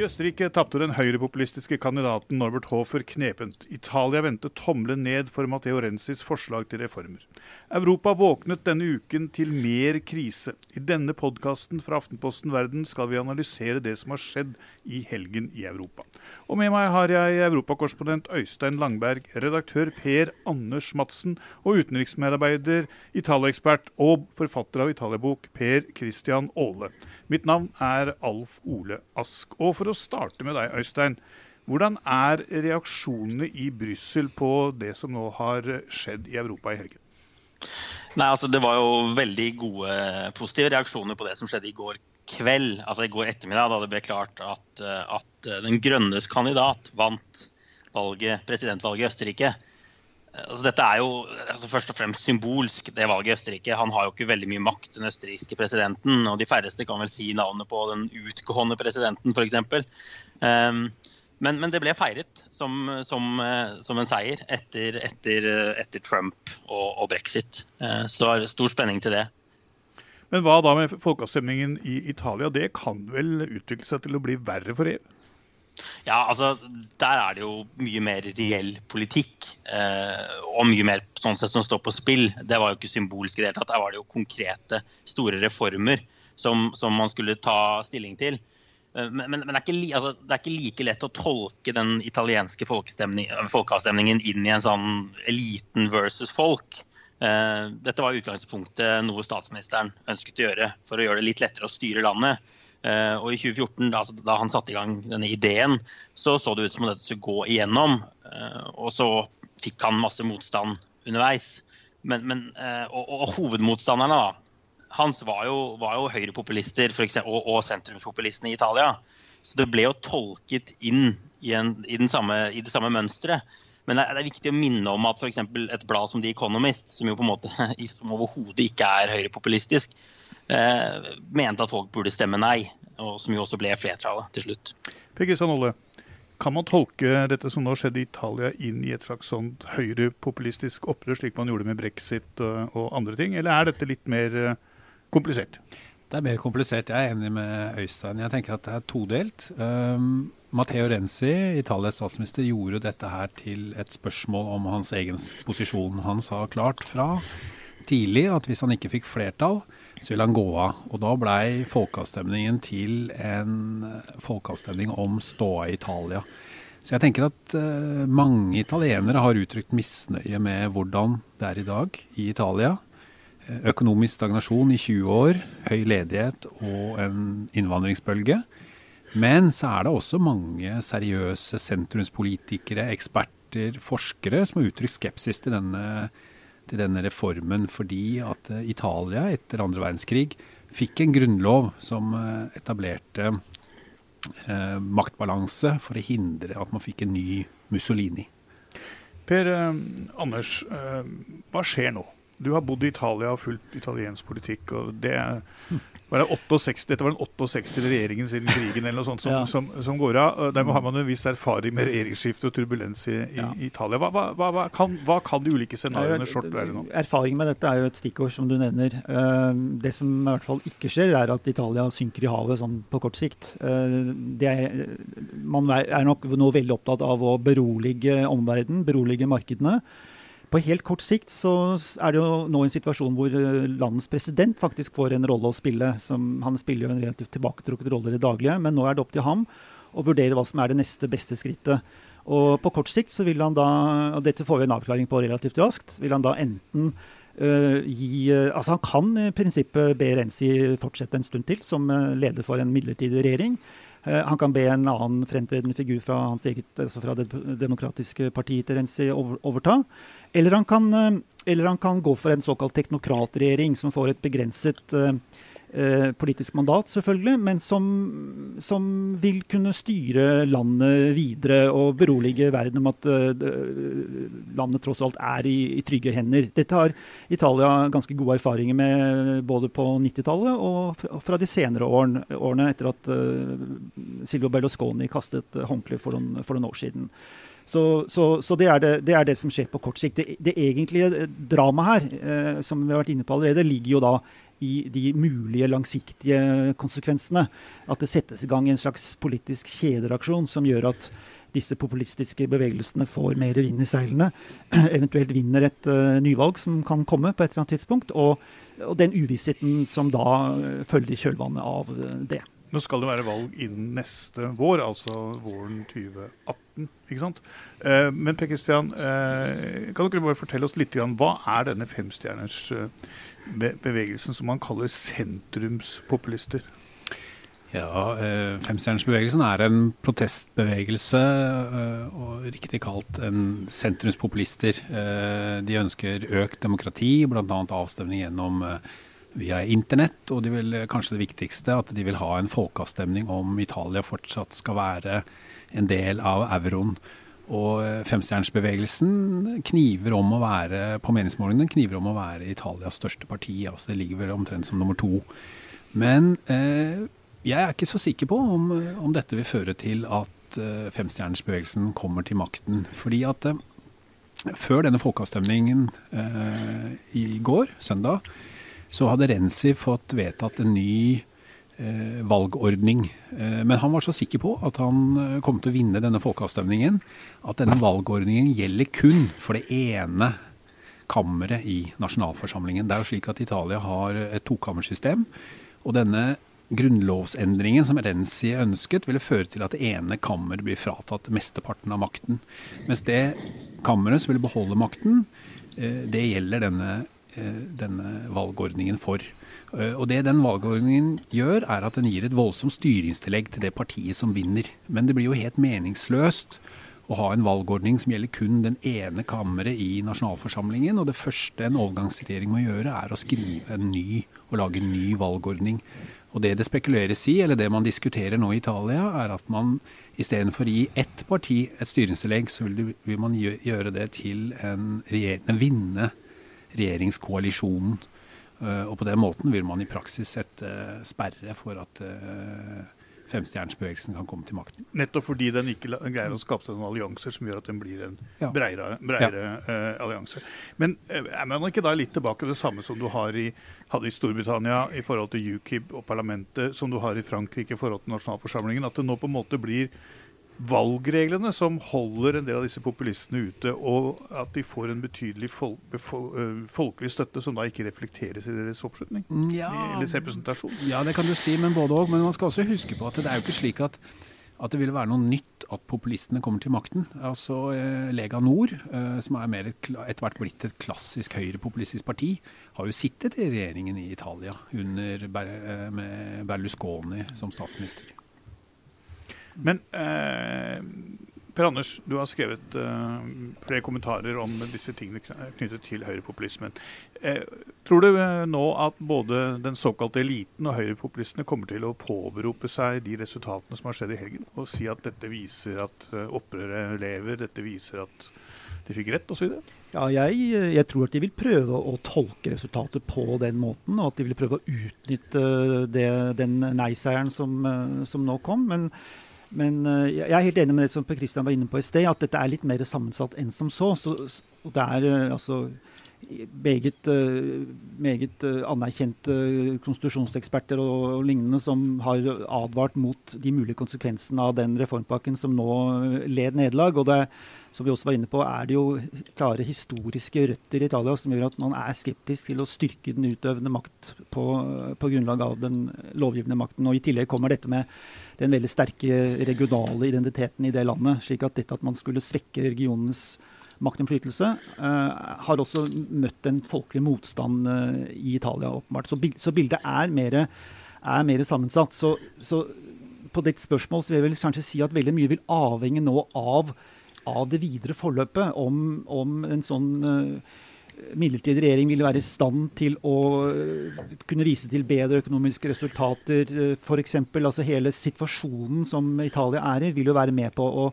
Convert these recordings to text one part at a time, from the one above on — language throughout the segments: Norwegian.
I Østerrike tapte den høyrepopulistiske kandidaten Norbert Hofer knepent. Italia vendte tommelen ned for Matteo Renzis forslag til reformer. Europa våknet denne uken til mer krise. I denne podkasten fra Aftenposten Verden skal vi analysere det som har skjedd i helgen i Europa. Og med meg har jeg europakorrespondent Øystein Langberg, redaktør Per Anders Madsen og utenriksmedarbeider, Italia-ekspert og forfatter av Italiabok Per Christian Aale. Mitt navn er Alf Ole Ask. Og for å starte med deg, Øystein. Hvordan er reaksjonene i Brussel på det som nå har skjedd i Europa i helgen? Nei, altså Det var jo veldig gode, positive reaksjoner på det som skjedde i går kveld. Altså i går ettermiddag, da det ble klart at, at den grønnes kandidat vant valget, presidentvalget i Østerrike. Altså, dette er jo altså, først og fremst symbolsk, det valget i Østerrike. Han har jo ikke veldig mye makt, den østerrikske presidenten. Og de færreste kan vel si navnet på den utgående presidenten, f.eks. Um, men, men, det ble feiret som, som, som en seier etter, etter, etter Trump og, og, brexit. Uh, så det var stor spenning til det. Men hva da med folkeavstemningen i Italia? Det kan vel utvikle seg til å bli verre for EU? Ja, altså, Der er det jo mye mer reell politikk. Eh, og mye mer sånn sett som står på spill. Det var jo ikke symbolsk i det hele tatt. Der var det jo konkrete, store reformer som, som man skulle ta stilling til. Eh, men, men, men det, er ikke, altså, det, er ikke, like lett å tolke den italienske folkeavstemningen inn i en sånn eliten versus folk. Eh, dette var utgangspunktet noe statsministeren ønsket å gjøre for å gjøre det litt lettere å styre landet. Eh, og i 2014, da, da, han satte i gang denne ideen, så så det ut som om dette skulle gå igjennom. Eh, og så fikk han masse motstand underveis. Men, men, eh, og, og, hovedmotstanderne da, hans var jo, var jo høyrepopulister og, og sentrumspopulistene i Italia. Så det ble jo tolket inn i, en, i, samme, i det samme mønsteret. Men det er viktig å minne om at f.eks. et blad som The Economist, som jo på en måte som overhodet ikke er høyrepopulistisk, eh, mente at folk burde stemme nei, og som jo også ble flertallet til slutt. Per Olle, kan man tolke dette som nå skjedde i Italia inn i et slags sånt høyrepopulistisk opprør, slik man gjorde med brexit og, og andre ting, eller er dette litt mer eh, komplisert? Det er mer komplisert. Jeg er enig med Øystein. Jeg tenker at det er todelt. Um, Matteo Renzi, Italias statsminister, gjorde dette her til et spørsmål om hans egen posisjon. Han sa klart fra tidlig at hvis han ikke fikk flertall, så ville han gå av. Og da blei folkeavstemningen til en folkeavstemning om ståa i Italia. Så jeg tenker at uh, mange italienere har uttrykt misnøye med hvordan det er i dag i Italia. Økonomisk stagnasjon i 20 år, høy ledighet og en innvandringsbølge. Men så er det også mange seriøse sentrumspolitikere, eksperter, forskere som har uttrykt skepsis til denne til denne reformen fordi at eh, Italia etter andre verdenskrig fikk en grunnlov som eh, etablerte eh, maktbalanse for å hindre at man fikk en ny Mussolini. Per eh, Anders, eh, hva skjer nå? Du har bodd i Italia og fulgt italiensk politikk. og det var det 68, Dette var den 68. regjeringen siden krigen eller noe sånt som, ja. som, som går av. Dermed har man en viss erfaring med regjeringsskifte og turbulens i, i ja. Italia. Hva, hva, hva, kan, hva, kan, de ulike scenarioene short være nå? Erfaring med dette er jo et stikkord, som du nevner. Eh, det som i hvert fall ikke skjer, er at Italia synker i havet sånn på kort sikt. Eh, er, man er nok nå veldig opptatt av å berolige omverdenen, berolige markedene. På helt kort sikt så er det jo nå en situasjon hvor eh, landets president faktisk får en rolle å spille. Som, han spiller jo en relativt tilbaketrukket rolle i det daglige, men nå er det opp til ham å vurdere hva som er det neste beste skrittet. Og på kort sikt så vil han da, og dette får vi en avklaring på relativt raskt, vil han da enten uh, gi uh, Altså han kan i prinsippet be Renzi fortsette en stund til som uh, leder for en midlertidig regjering. Han kan be en annen fremtredende figur fra hans eget, altså fra Det demokratiske partiet til Renzi overta. Eller han, kan, eh, eller han kan gå for en såkalt teknokratregjering, som får et begrenset uh, politisk mandat, selvfølgelig, men som, som, vil kunne styre landet videre og berolige verden om at uh, landet tross alt er i, i, trygge hender. Dette har Italia ganske gode erfaringer med både på 90-tallet og fra de senere årene etter at Silvio Berlusconi kastet håndkleet for, for noen år siden. Så, så, så det, er det, det, er det, som skjer på kort sikt. Det, det egentlige dramaet her, eh, som vi har vært inne på allerede, ligger jo da i de mulige langsiktige konsekvensene. At det settes i gang en slags politisk kjedereaksjon som gjør at disse populistiske bevegelsene får mer vind i seilene, eventuelt vinner et uh, nyvalg som kan komme på et eller annet tidspunkt, og, og den uvissheten som da uh, følger kjølvannet av uh, det. Nå skal det være valg innen neste vår, altså våren 2018. ikke sant? Eh, men Per Kristian, eh, kan dere bare fortelle oss litt grann, hva er denne femstjerners eh, bevegelsen som man kaller sentrumspopulister? Ja, eh, Femstjernersbevegelsen er en protestbevegelse, eh, og riktig kalt en sentrumspopulister. Eh, de ønsker økt demokrati, bl.a. avstemning gjennom via internett. Og de vil, kanskje det viktigste, at de vil ha en folkeavstemning om Italia fortsatt skal være en del av euroen. Og eh, femstjernersbevegelsen kniver om å være på meningsmålingene kniver om å være Italias største parti. altså Det ligger vel omtrent som nummer to. Men eh, jeg er ikke så sikker på om, om dette vil føre til at eh, femstjernersbevegelsen kommer til makten. Fordi at eh, før denne folkeavstemningen eh, i går, søndag, så hadde Renzi fått vedtatt en ny eh, valgordning. Eh, men han var så sikker på at han eh, kom til å vinne denne folkeavstemningen, at denne valgordningen gjelder kun for det ene kammeret i nasjonalforsamlingen. Det er jo slik at Italia har et tokammersystem. Og denne grunnlovsendringen som Renzi ønsket, ville føre til at det ene kammeret blir fratatt mesteparten av makten. Mens det kammeret som ville beholde makten, eh, det gjelder denne Eh, denne valgordningen for. Eh, og Det den valgordningen gjør, er at den gir et voldsomt styringstillegg til det partiet som vinner. Men det blir jo helt meningsløst å ha en valgordning som gjelder kun den ene kammeret i nasjonalforsamlingen. Og det første en overgangsregjering må gjøre, er å skrive en ny og lage en ny valgordning. Og det det spekuleres i, eller det man diskuterer nå i Italia, er at man istedenfor å gi ett parti et styringstillegg, så vil, man gjøre det til en, en vinne regjeringskoalisjonen. Eh, og på den måten vil man i praksis sette eh, sperre for at eh, femstjernersbevegelsen kan komme til makten. Nettopp fordi den ikke greier å skape seg noen allianser som gjør at den blir en ja. bredere, bredere ja. uh, allianse. Men er man ikke da litt tilbake det samme som du i, hadde i Storbritannia i forhold til UKIB og parlamentet, som du har i Frankrike i forhold til nasjonalforsamlingen? At det nå på en måte blir valgreglene som holder en del av disse populistene ute, og at de får en betydelig fol folkelig støtte som da ikke reflekteres i deres oppslutning? Mm, ja, deres representasjon? Ja, det kan du si, men både òg. Men man skal også huske på at det er jo ikke slik at, at det vil være noe nytt at populistene kommer til makten. Altså eh, Lega Nord, eh, som er mer etter hvert blitt et klassisk høyrepopulistisk parti, har jo sittet i regjeringen i Italia under, eh, med Berlusconi som statsminister. Men eh, Per Anders, du har skrevet eh, flere kommentarer om disse tingene knyttet til høyrepopulismen. Eh, tror du nå at både den såkalte eliten og høyrepopulistene kommer til å påberope seg de resultatene som har skjedd i helgen, og si at dette viser at opprøret lever, dette viser at de fikk rett, osv.? Ja, jeg, jeg, tror at de vil prøve å tolke resultatet på den måten, og at de vil prøve å utnytte det, den nei-seieren som, som nå kom. men men uh, jeg er helt enig med det som Per Christian var inne på i sted, at dette er litt mer sammensatt enn som så. så, så det er uh, altså meget, uh, meget anerkjente konstitusjonseksperter og, og, lignende som har advart mot de mulige konsekvensene av den reformpakken som nå led nederlag. Og det, som vi også var inne på, er det jo klare historiske røtter i Italia som gjør at man er skeptisk til å styrke den utøvende makt på, på grunnlag av den lovgivende makten. Og i tillegg kommer dette med den veldig sterke regionale identiteten i det landet. slik at dette at man skulle svekke regionens maktinnflytelse, uh, har også møtt en folkelig motstand uh, i Italia, åpenbart. Så, bildet er mer, er mer sammensatt. Så, så, på ditt spørsmål så vil jeg vel kanskje si at veldig mye vil avhenge nå av, av det videre forløpet. Om, om en sånn uh, midlertidig regjering vil være i stand til å eh, kunne vise til bedre økonomiske resultater, eh, f.eks. Altså hele situasjonen som Italia er i, vil jo være med på å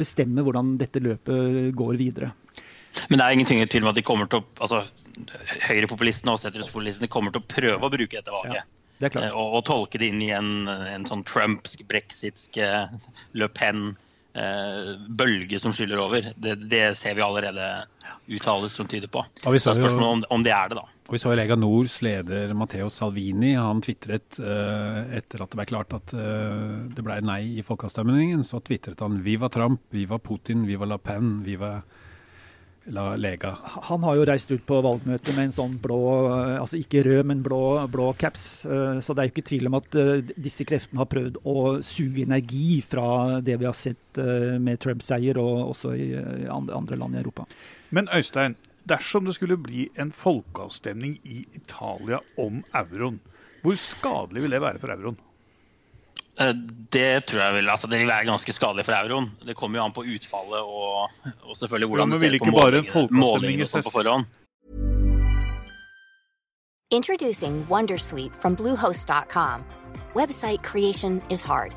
bestemme hvordan dette løpet går videre. Men det er ingenting til med at de kommer til å, altså høyrepopulistene og sentrumspopulistene kommer til å prøve å bruke dette valget. Ja, det og, og, tolke det inn i en, en sånn trumpsk, brexitsk, Le Pen eh, bølge som skyller over. Det, det, ser vi allerede uttales som tyder på. Og vi så så spørsmålet om, om, det er det, da. Og vi så Lega Nords leder Matteo Salvini. Han tvitret uh, etter at det ble klart at uh, det ble nei i folkeavstemningen. Så tvitret han 'Viva Trump, viva Putin, viva La Pen, viva La Lega. Han har jo reist ut på valgmøte med en sånn blå, altså ikke rød, men blå, blå caps. Eh, så det er jo ikke tvil om at eh, disse kreftene har prøvd å suge energi fra det vi har sett eh, med Trumps seier, og også i andre land i Europa. Men Øystein, dersom det skulle bli en folkeavstemning i Italia om euroen, hvor skadelig vil det være for euroen? Eh, det tror jeg vil, altså det vil være ganske skadelig for euroen. Det kommer jo an på utfallet og, og selvfølgelig hvordan det ser på målingene på forhånd. Introducing Wondersuite from Bluehost.com. Website creation is hard,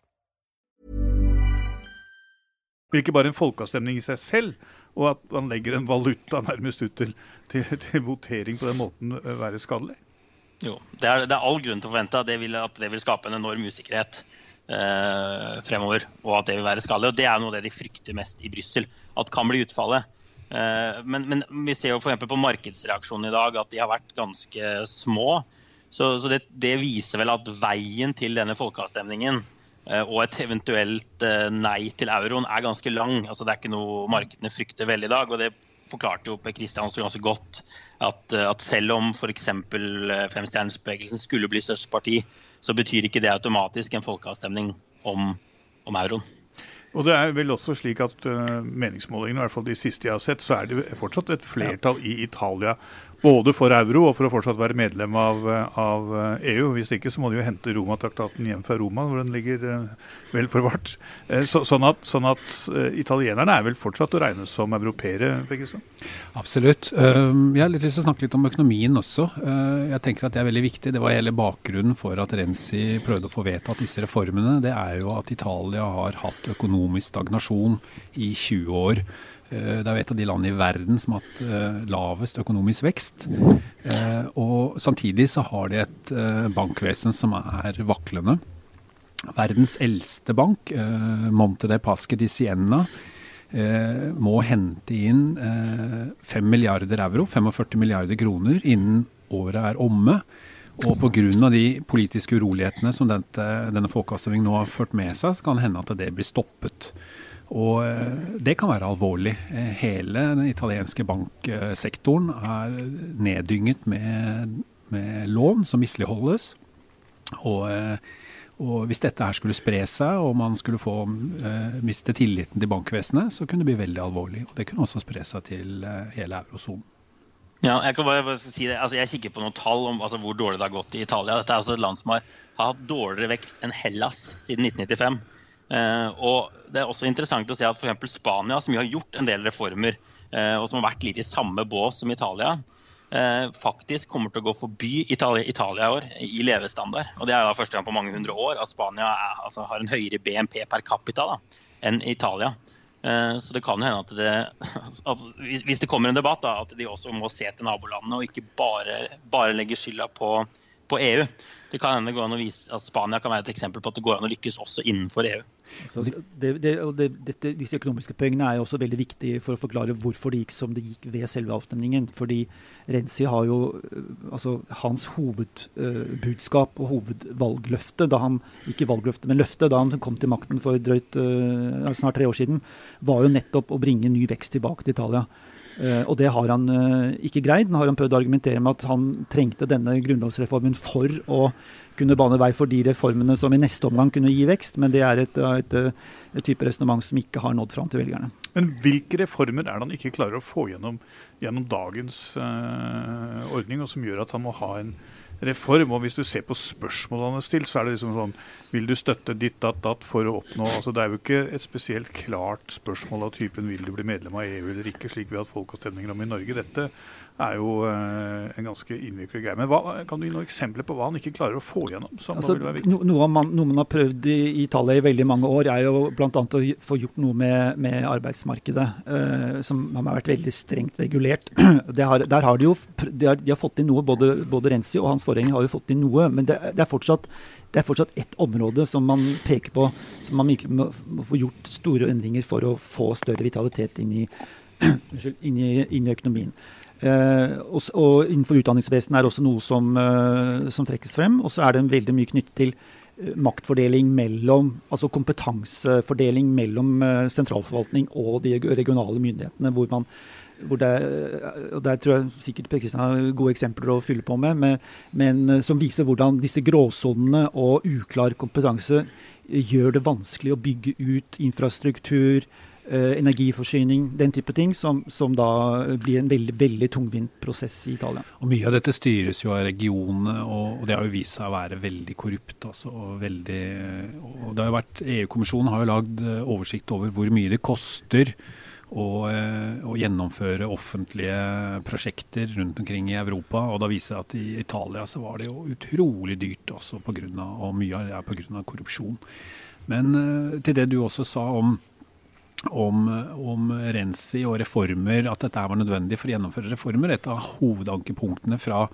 Ikke bare en folkeavstemning i seg selv, og at man legger en valuta nærmest ut til, til, til votering på den måten eh, være skadelig? Jo, det er, det er, all grunn til å forvente at det vil, at det vil skape en enorm usikkerhet eh, fremover. Og at det vil være skadelig. Og det er noe av det de frykter mest i Brussel. At kan bli utfallet. Eh, men, men, vi ser jo f.eks. på markedsreaksjonen i dag at de har vært ganske små. Så, så det, det, viser vel at veien til denne folkeavstemningen og et eventuelt eh, nei til euroen er ganske lang. Altså, det er ikke noe markedene frykter veldig i dag. og det forklarte jo Per Kristiansen ganske godt at, eh, at selv om f.eks. femstjernesbevegelsen skulle bli størst parti, så betyr ikke det automatisk en folkeavstemning om, om euroen. Og det er vel også slik at uh, meningsmålingene, i hvert fall de siste jeg har sett, så er det fortsatt et flertall i Italia både for euro og for å fortsatt være medlem av, av EU. Hvis ikke så må de jo hente Roma-traktaten hjem fra Roma, hvor den ligger uh, vel forvart. Uh, så, sånn at, sånn at italienerne er vel fortsatt å regne som europeere? Absolutt. jeg har lyst til å snakke litt om økonomien også. jeg tenker at det er veldig viktig. Det var hele bakgrunnen for at Renzi prøvde å få vedtatt disse reformene. Det er jo at Italia har hatt økonomisk stagnasjon i 20 år. Eh, det er jo et av de landene i verden som har hatt eh, lavest økonomisk vekst. Eh, og samtidig så har de et bankvesen som er vaklende. Verdens eldste bank, Monte de Pasque di Siena, må hente inn 5 milliarder euro, 45 milliarder kroner, innen året er omme. Og pga. de politiske urolighetene som denne folkeavstemningen nå har ført med seg, så kan det hende at det blir stoppet. Og eh, det kan være alvorlig. Eh, hele den italienske banksektoren er neddynget med, med lån som misligholdes. Og, eh, og, hvis dette her skulle spre seg, og man skulle få miste tilliten til bankvesenet, så kunne det bli veldig alvorlig. Og det kunne også spre seg til hele eurosonen. Ja, jeg kan bare si det. Altså, jeg kikker på noen tall om altså, hvor dårlig det har gått i Italia. Dette er altså et land som har, har hatt dårligere vekst enn Hellas siden 1995. Eh, og det er også interessant å se at for Spania, som har gjort en del reformer, eh, og som har vært litt i samme bås som Italia, eh, faktisk kommer til å gå forbi Italia, Italia i år i levestandard. Og det er da første gang på mange hundre år at Spania er, altså, har en høyere BNP per capita da, enn Italia. Så det kan jo hende at det at hvis det kommer en debatt, da, at de også må se til nabolandene og ikke bare, bare legge skylda på på EU. Det kan hende gå an å vise at Spania kan være et eksempel på at det går an å lykkes også innenfor EU. Altså, det, det, det, disse økonomiske poengene er jo også veldig viktige for å forklare hvorfor det gikk som det gikk ved selve avstemningen. Fordi Renzi har jo altså Hans hovedbudskap og hovedvalgløfte, da han ikke valgløfte, men løfte da han kom til makten for drøyt uh, snart tre år siden, var jo nettopp å bringe ny vekst tilbake til Italia. Uh, og det har han uh, ikke greid. Nå har han prøvd å argumentere med at han trengte denne grunnlovsreformen for å kunne bane vei for de reformene som i neste omgang kunne gi vekst, men det er et, et, et type resonnement som ikke har nådd fram til velgerne. Men hvilke reformer er det han ikke klarer å få gjennom, gjennom dagens uh, ordning, og som gjør at han må ha en reform. Og hvis du ser på spørsmålene han har stilt, så er det liksom sånn Vil du støtte ditt, datt, datt for å oppnå altså Det er jo ikke et spesielt klart spørsmål av typen vil du bli medlem av EU eller ikke, slik vi har hatt folkeavstemninger om i Norge. Dette er jo uh, en ganske innviklet greie. Men hva, Kan du gi noen eksempler på hva han ikke klarer å få gjennom? Altså, no, noe, man, noe, man, har prøvd i Italia i veldig mange år, er jo bl.a. å få gjort noe med, med arbeidsmarkedet, uh, som har vært veldig strengt regulert. Har, der har de jo de har, de har, fått inn noe, både, både Renzi og hans forgjenger har jo fått inn noe, men det, det er fortsatt det er fortsatt ett område som man peker på som man må, må få gjort store endringer for å få større vitalitet inn i, inn i, inn i økonomien. Eh, og, innenfor utdanningsvesenet er det også noe som, eh, som trekkes frem. Og så er det veldig mye knyttet til eh, maktfordeling mellom, altså kompetansefordeling mellom sentralforvaltning og de regionale myndighetene. hvor man hvor det, og Der tror jeg sikkert Per Kristian har gode eksempler å fylle på med, men, men som viser hvordan disse gråsonene og uklar kompetanse gjør det vanskelig å bygge ut infrastruktur, energiforsyning, den type ting, som, som, da blir en veldig veldig tungvint prosess i Italia. Og Mye av dette styres jo av regionene, og, og det har jo vist seg å være veldig korrupt. Altså, og veldig, og det har jo vært, EU-kommisjonen har jo lagd eh, oversikt over hvor mye det koster å, uh, å, gjennomføre offentlige prosjekter rundt omkring i Europa. og Da viser det at i Italia så var det jo utrolig dyrt, også på grunn av, og mye av det er pga. korrupsjon. Men til det du også sa om om, om Renzi og reformer, at dette var nødvendig for å gjennomføre reformer. Et av hovedankepunktene fra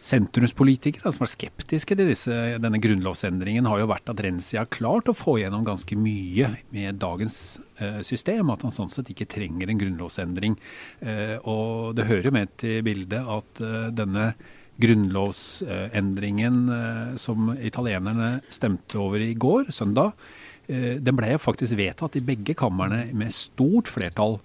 sentrumspolitikere som er skeptiske til disse, denne grunnlovsendringen, har jo vært at Renzi har klart å få gjennom ganske mye med dagens eh, system. At han sånn sett ikke trenger en grunnlovsendring. Eh, og det hører jo med til bildet at eh, denne grunnlovsendringen eh, som italienerne stemte over i går, søndag, den ble faktisk vedtatt i begge kamrene med stort flertall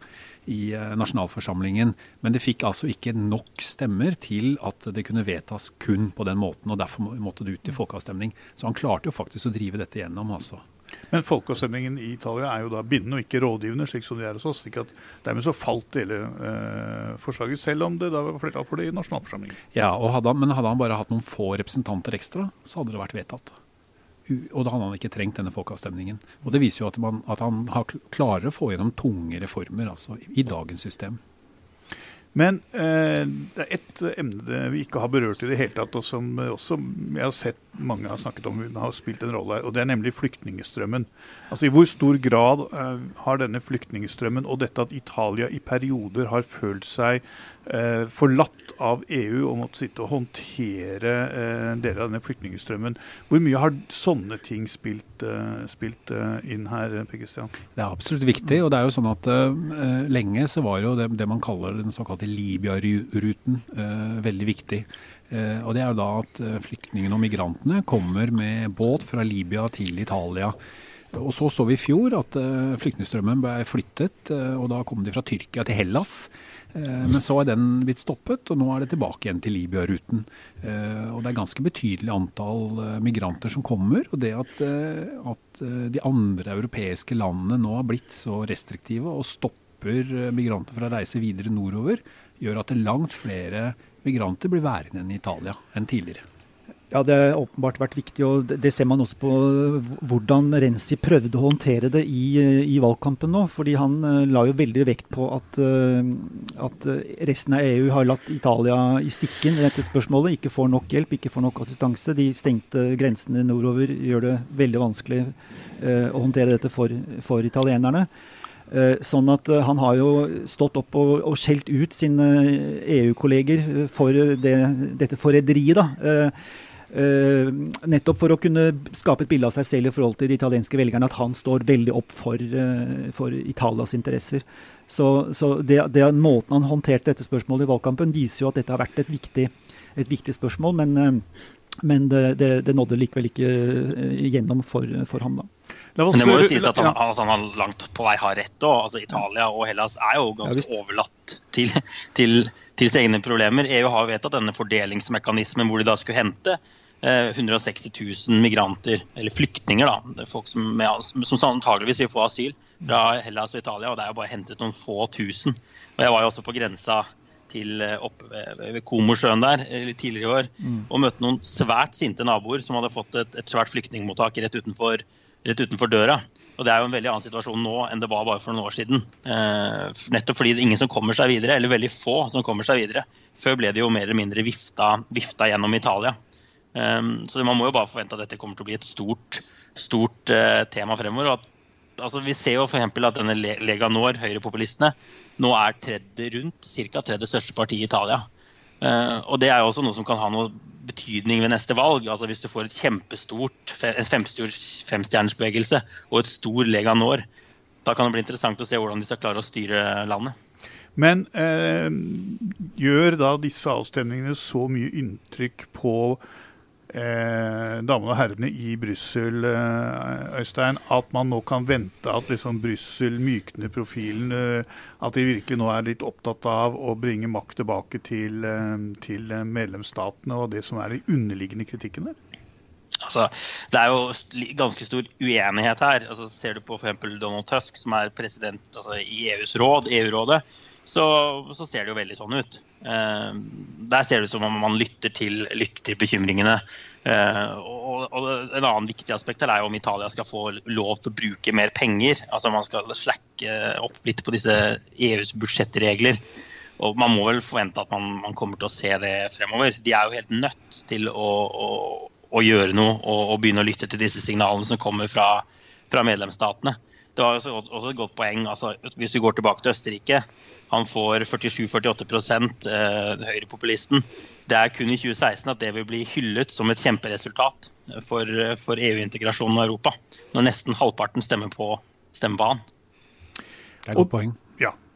i eh, nasjonalforsamlingen. Men det fikk altså ikke nok stemmer til at det kunne vedtas kun på den måten. og Derfor måtte det ut til folkeavstemning. Så han klarte jo faktisk å drive dette gjennom. altså. Men folkeavstemningen i Italia er jo da bindende og ikke rådgivende, slik som de er hos oss. slik at Dermed så falt hele eh, forslaget, selv om det da var flertall for det i nasjonalforsamlingen. Ja, hadde han, Men hadde han bare hatt noen få representanter ekstra, så hadde det vært vedtatt. Og da hadde han ikke trengt denne folkeavstemningen. Og Det viser jo at, man, at han klarer å få gjennom tunge reformer altså, i dagens system. Men eh, det er ett emne vi ikke har berørt i det hele tatt, og som også jeg har sett mange har snakket om har spilt en rolle her, og det er nemlig flyktningstrømmen. Altså I hvor stor grad uh, har denne flyktningstrømmen og dette at Italia i perioder har følt seg uh, forlatt av EU og måtte sitte og håndtere uh, deler av denne flyktningstrømmen, hvor mye har sånne ting spilt, spilt inn her, Per Christian? Det er absolutt viktig. og det er jo sånn at Lenge så var jo det, det man kaller den såkalte Libya-ruten veldig viktig. Eh, og Det er jo da at eh, flyktningene og migrantene kommer med båt fra Libya til Italia. Og Så så vi i fjor at flyktningstrømmen ble flyttet, og da kom de fra Tyrkia til Hellas. Men så er den blitt stoppet, og nå er det tilbake igjen til Libya-ruten. Og Det er ganske betydelig antall migranter som kommer. Og det at, at de andre europeiske landene nå har blitt så restriktive og stopper migranter fra å reise videre nordover, gjør at det er langt flere migranter blir værende i Italia enn tidligere. Ja, Det har åpenbart vært viktig, og det ser man også på hvordan Renzi prøvde å håndtere det i, i valgkampen nå. fordi Han uh, la jo veldig vekt på at, uh, at, resten av EU har latt Italia i stikken i dette spørsmålet. Ikke får nok hjelp, ikke får nok assistanse. De stengte grensene nordover gjør det veldig vanskelig å håndtere dette for, for italienerne. Eh, sånn at eh, han har jo stått opp og, og skjelt ut sine EU-kolleger for det, dette forræderiet, da. Eh, Uh, nettopp for å kunne skape et bilde av seg selv i forhold til de italienske velgerne, at han står veldig opp for, uh, for Italias interesser. Så, så det, det, måten han håndterte dette spørsmålet i valgkampen, viser jo at dette har vært et viktig, et viktig spørsmål. Men, uh, men det, det, det, nådde likevel ikke gjennom for, for ham, da. Men det må jo sies at han, altså, han langt på vei har rett. Og, altså, Italia og Hellas er jo ganske ja, overlatt til, til, til, sine egne problemer. EU har jo vedtatt denne fordelingsmekanismen hvor de da skulle hente 160 eh, 000 migranter, eller flyktninger, da, folk som, med, som antageligvis vil få asyl fra Hellas og Italia. og Det er jo bare hentet noen få tusen. Og Jeg var jo også på grensa til eh, oppe ved Komosjøen der tidligere i år mm. og møtte noen svært sinte naboer som hadde fått et, et svært flyktningmottak rett utenfor, rett utenfor døra. Og Det er jo en veldig annen situasjon nå enn det var bare for noen år siden. Eh, nettopp fordi det er ingen som kommer seg videre, eller veldig få som kommer seg videre. Før ble det jo mer eller mindre vifta, vifta gjennom Italia. Eh, så man må jo bare forvente at dette kommer til å bli et stort, stort eh, tema fremover. og At, altså, vi ser jo f.eks. at denne Lega Nord, høyrepopulistene, nå er tredje rundt ca. tredje største parti i Italia. Uh, og det er jo også noe som kan ha noe betydning ved neste valg. altså Hvis du får et kjempestort en femstjernersbevegelse og et stor Lega Nord, da kan det bli interessant å se hvordan de skal klare å styre landet. Men eh, gjør da disse avstemningene så mye inntrykk på eh, damene og herrene i Brussel, eh, Øystein, at man nå kan vente at liksom Brussel mykner profilen? Eh, at de virkelig nå er litt opptatt av å bringe makt tilbake til, eh, til medlemsstatene og det som er de underliggende kritikken der? Altså, det er jo ganske stor uenighet her. Altså, ser du på f.eks. Donald Tusk, som er president altså, i EUs råd, EU-rådet, så, så, ser det jo veldig sånn ut. Eh, der ser det ut som om man lytter til, lytter til bekymringene. Eh, og, og, En annen viktig aspekt er om Italia skal få lov til å bruke mer penger. Altså Man skal slakke opp litt på disse EUs budsjettregler. Og Man må vel forvente at man, man, kommer til å se det fremover. De er jo helt nødt til å, å, å gjøre noe og, og, begynne å lytte til disse signalene som kommer fra, fra medlemsstatene det var også, også et godt poeng. Altså, hvis vi går tilbake til Østerrike, han får 47-48% eh, høyrepopulisten. Det er kun i 2016 at det vil bli hyllet som et kjemperesultat for, for EU-integrasjonen i Europa. Når nesten halvparten stemmer på, stemmer på han. Det er et godt poeng.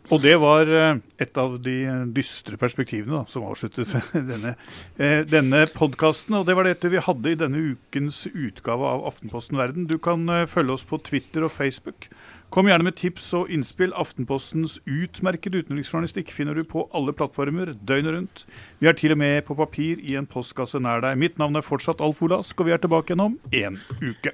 Og det var eh, et av de dystre perspektivene da, som avsluttet denne, eh, denne podkasten. Og det var dette vi hadde i denne ukens utgave av Aftenposten Verden. Du kan eh, følge oss på Twitter og Facebook. Kom gjerne med tips og innspill. Aftenpostens utmerkede utenriksjournalistikk finner du på alle plattformer døgnet rundt. Vi er til og med på papir i en postkasse nær deg. Mitt navn er fortsatt Alf Olask, og vi er tilbake igjen om én uke.